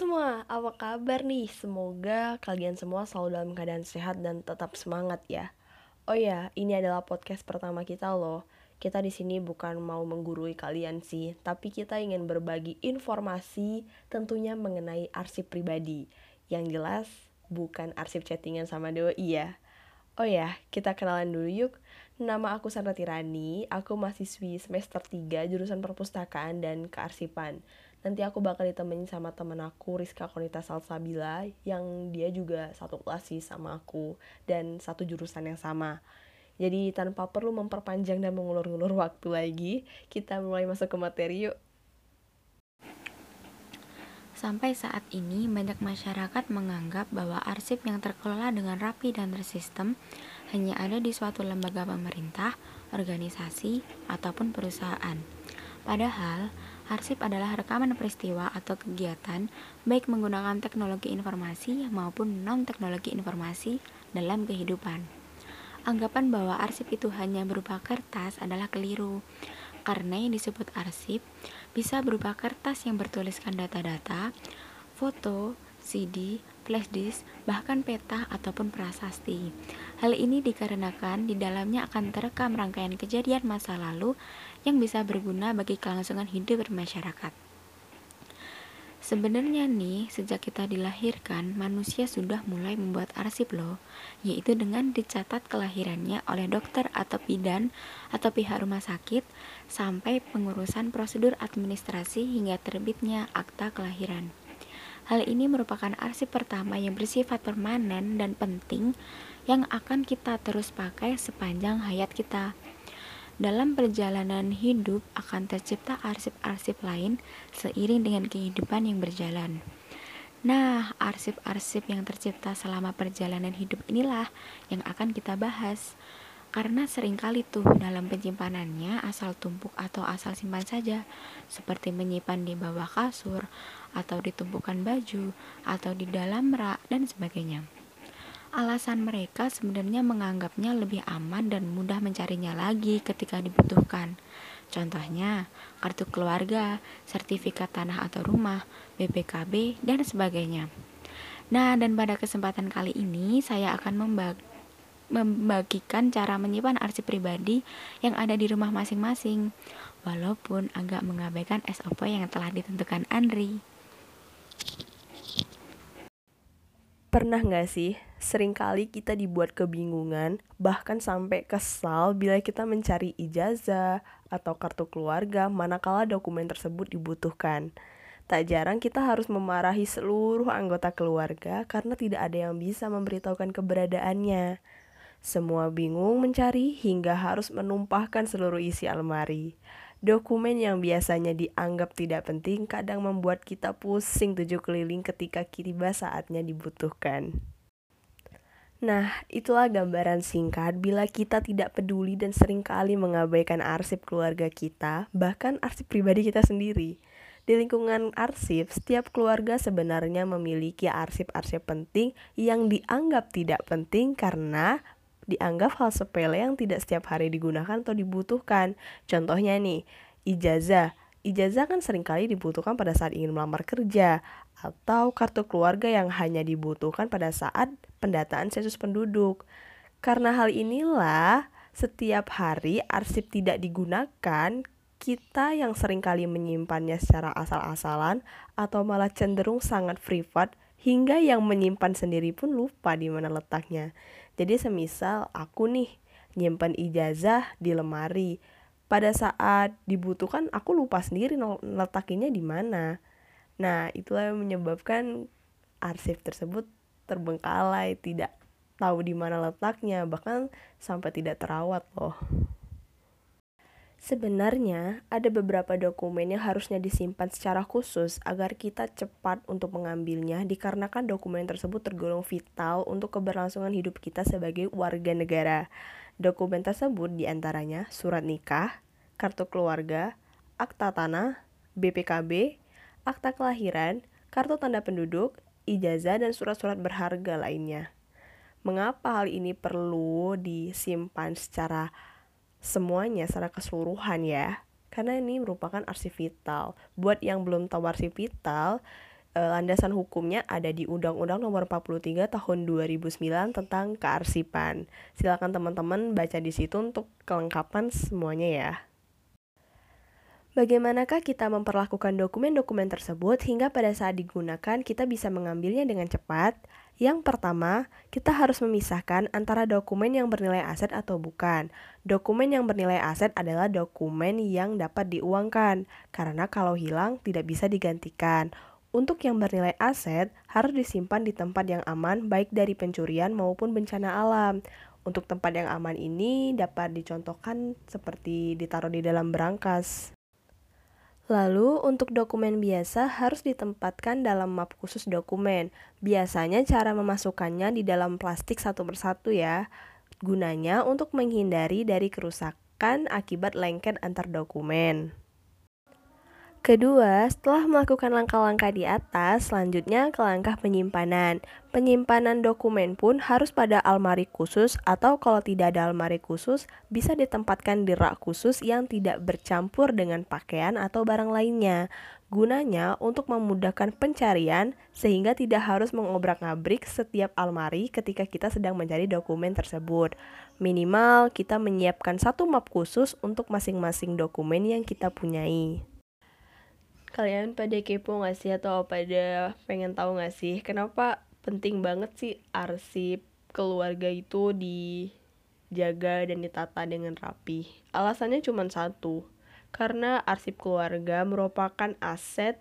semua, apa kabar nih? Semoga kalian semua selalu dalam keadaan sehat dan tetap semangat ya. Oh ya, ini adalah podcast pertama kita loh. Kita di sini bukan mau menggurui kalian sih, tapi kita ingin berbagi informasi tentunya mengenai arsip pribadi. Yang jelas bukan arsip chattingan sama doi ya. Oh ya, kita kenalan dulu yuk. Nama aku Sandra Tirani, aku mahasiswi semester 3 jurusan perpustakaan dan kearsipan. Nanti aku bakal ditemenin sama temen aku Rizka Konita Salsabila yang dia juga satu kelas sih sama aku dan satu jurusan yang sama. Jadi tanpa perlu memperpanjang dan mengulur-ulur waktu lagi kita mulai masuk ke materi yuk Sampai saat ini, banyak masyarakat menganggap bahwa arsip yang terkelola dengan rapi dan tersistem hanya ada di suatu lembaga pemerintah, organisasi, ataupun perusahaan. Padahal, Arsip adalah rekaman peristiwa atau kegiatan baik menggunakan teknologi informasi maupun non-teknologi informasi dalam kehidupan. Anggapan bahwa arsip itu hanya berupa kertas adalah keliru, karena yang disebut arsip bisa berupa kertas yang bertuliskan data-data, foto, CD, flash disk, bahkan peta ataupun prasasti. Hal ini dikarenakan di dalamnya akan terekam rangkaian kejadian masa lalu yang bisa berguna bagi kelangsungan hidup bermasyarakat. Sebenarnya nih, sejak kita dilahirkan, manusia sudah mulai membuat arsip loh, yaitu dengan dicatat kelahirannya oleh dokter atau bidan atau pihak rumah sakit sampai pengurusan prosedur administrasi hingga terbitnya akta kelahiran. Hal ini merupakan arsip pertama yang bersifat permanen dan penting yang akan kita terus pakai sepanjang hayat kita. Dalam perjalanan hidup akan tercipta arsip-arsip lain seiring dengan kehidupan yang berjalan. Nah, arsip-arsip yang tercipta selama perjalanan hidup inilah yang akan kita bahas. Karena sering kali tuh dalam penyimpanannya asal tumpuk atau asal simpan saja, seperti menyimpan di bawah kasur, atau di tumpukan baju, atau di dalam rak, dan sebagainya. Alasan mereka sebenarnya menganggapnya lebih aman dan mudah mencarinya lagi ketika dibutuhkan. Contohnya, kartu keluarga, sertifikat tanah atau rumah, BPKB, dan sebagainya. Nah, dan pada kesempatan kali ini saya akan membagi membagikan cara menyimpan arsip pribadi yang ada di rumah masing-masing, walaupun agak mengabaikan SOP yang telah ditentukan Andri. Pernah nggak sih, sering kali kita dibuat kebingungan, bahkan sampai kesal bila kita mencari ijazah atau kartu keluarga manakala dokumen tersebut dibutuhkan. Tak jarang kita harus memarahi seluruh anggota keluarga karena tidak ada yang bisa memberitahukan keberadaannya. Semua bingung mencari hingga harus menumpahkan seluruh isi almari. Dokumen yang biasanya dianggap tidak penting kadang membuat kita pusing tujuh keliling ketika tiba saatnya dibutuhkan. Nah, itulah gambaran singkat bila kita tidak peduli dan sering kali mengabaikan arsip keluarga kita, bahkan arsip pribadi kita sendiri. Di lingkungan arsip, setiap keluarga sebenarnya memiliki arsip-arsip penting yang dianggap tidak penting karena dianggap hal sepele yang tidak setiap hari digunakan atau dibutuhkan. Contohnya nih, ijazah. Ijazah kan sering kali dibutuhkan pada saat ingin melamar kerja atau kartu keluarga yang hanya dibutuhkan pada saat pendataan sensus penduduk. Karena hal inilah setiap hari arsip tidak digunakan, kita yang sering kali menyimpannya secara asal-asalan atau malah cenderung sangat privat hingga yang menyimpan sendiri pun lupa di mana letaknya. Jadi semisal aku nih nyimpan ijazah di lemari. Pada saat dibutuhkan aku lupa sendiri letakinya di mana. Nah, itulah yang menyebabkan arsip tersebut terbengkalai, tidak tahu di mana letaknya, bahkan sampai tidak terawat loh. Sebenarnya, ada beberapa dokumen yang harusnya disimpan secara khusus agar kita cepat untuk mengambilnya dikarenakan dokumen tersebut tergolong vital untuk keberlangsungan hidup kita sebagai warga negara. Dokumen tersebut di antaranya surat nikah, kartu keluarga, akta tanah, BPKB, akta kelahiran, kartu tanda penduduk, ijazah, dan surat-surat berharga lainnya. Mengapa hal ini perlu disimpan secara semuanya secara keseluruhan ya karena ini merupakan arsip vital buat yang belum tahu arsip vital e, landasan hukumnya ada di Undang-Undang Nomor 43 Tahun 2009 tentang kearsipan. Silakan teman-teman baca di situ untuk kelengkapan semuanya ya. Bagaimanakah kita memperlakukan dokumen-dokumen tersebut hingga pada saat digunakan kita bisa mengambilnya dengan cepat? Yang pertama, kita harus memisahkan antara dokumen yang bernilai aset atau bukan. Dokumen yang bernilai aset adalah dokumen yang dapat diuangkan, karena kalau hilang tidak bisa digantikan. Untuk yang bernilai aset, harus disimpan di tempat yang aman baik dari pencurian maupun bencana alam. Untuk tempat yang aman ini dapat dicontohkan seperti ditaruh di dalam berangkas. Lalu, untuk dokumen biasa harus ditempatkan dalam map khusus dokumen. Biasanya cara memasukkannya di dalam plastik satu persatu ya. Gunanya untuk menghindari dari kerusakan akibat lengket antar dokumen. Kedua, setelah melakukan langkah-langkah di atas, selanjutnya ke langkah penyimpanan. Penyimpanan dokumen pun harus pada almari khusus atau kalau tidak ada almari khusus, bisa ditempatkan di rak khusus yang tidak bercampur dengan pakaian atau barang lainnya. Gunanya untuk memudahkan pencarian sehingga tidak harus mengobrak-abrik setiap almari ketika kita sedang mencari dokumen tersebut. Minimal kita menyiapkan satu map khusus untuk masing-masing dokumen yang kita punyai kalian pada kepo gak sih? Atau pada pengen tahu gak sih? Kenapa penting banget sih arsip keluarga itu dijaga dan ditata dengan rapi? Alasannya cuma satu karena arsip keluarga merupakan aset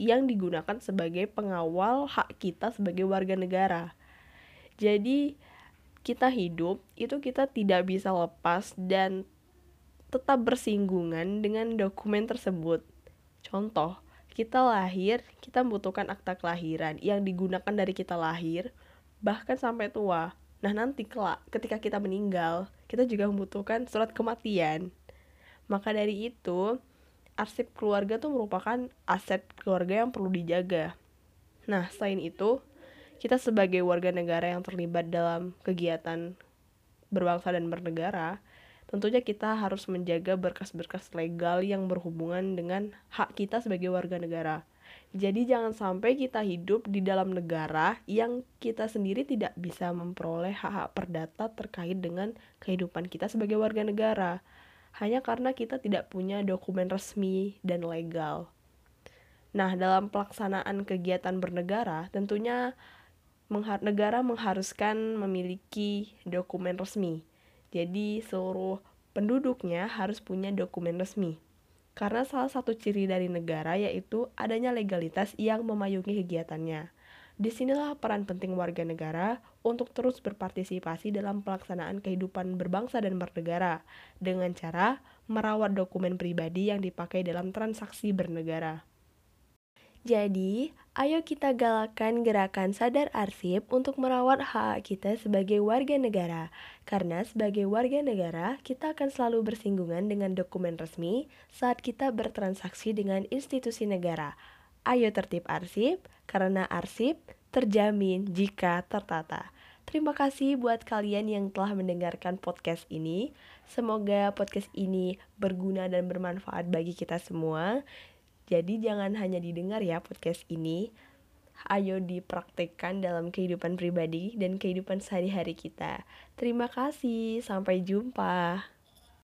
yang digunakan sebagai pengawal hak kita sebagai warga negara. Jadi kita hidup itu kita tidak bisa lepas dan tetap bersinggungan dengan dokumen tersebut Contoh, kita lahir, kita membutuhkan akta kelahiran yang digunakan dari kita lahir bahkan sampai tua. Nah, nanti kelak ketika kita meninggal, kita juga membutuhkan surat kematian. Maka dari itu, arsip keluarga tuh merupakan aset keluarga yang perlu dijaga. Nah, selain itu, kita sebagai warga negara yang terlibat dalam kegiatan berbangsa dan bernegara, tentunya kita harus menjaga berkas-berkas legal yang berhubungan dengan hak kita sebagai warga negara. Jadi jangan sampai kita hidup di dalam negara yang kita sendiri tidak bisa memperoleh hak-hak perdata terkait dengan kehidupan kita sebagai warga negara. Hanya karena kita tidak punya dokumen resmi dan legal. Nah, dalam pelaksanaan kegiatan bernegara, tentunya negara mengharuskan memiliki dokumen resmi jadi seluruh penduduknya harus punya dokumen resmi. Karena salah satu ciri dari negara yaitu adanya legalitas yang memayungi kegiatannya. Di sinilah peran penting warga negara untuk terus berpartisipasi dalam pelaksanaan kehidupan berbangsa dan bernegara dengan cara merawat dokumen pribadi yang dipakai dalam transaksi bernegara. Jadi, ayo kita galakan gerakan sadar arsip untuk merawat hak kita sebagai warga negara. Karena sebagai warga negara, kita akan selalu bersinggungan dengan dokumen resmi saat kita bertransaksi dengan institusi negara. Ayo tertib arsip, karena arsip terjamin jika tertata. Terima kasih buat kalian yang telah mendengarkan podcast ini. Semoga podcast ini berguna dan bermanfaat bagi kita semua. Jadi jangan hanya didengar ya podcast ini, ayo dipraktekkan dalam kehidupan pribadi dan kehidupan sehari-hari kita. Terima kasih, sampai jumpa.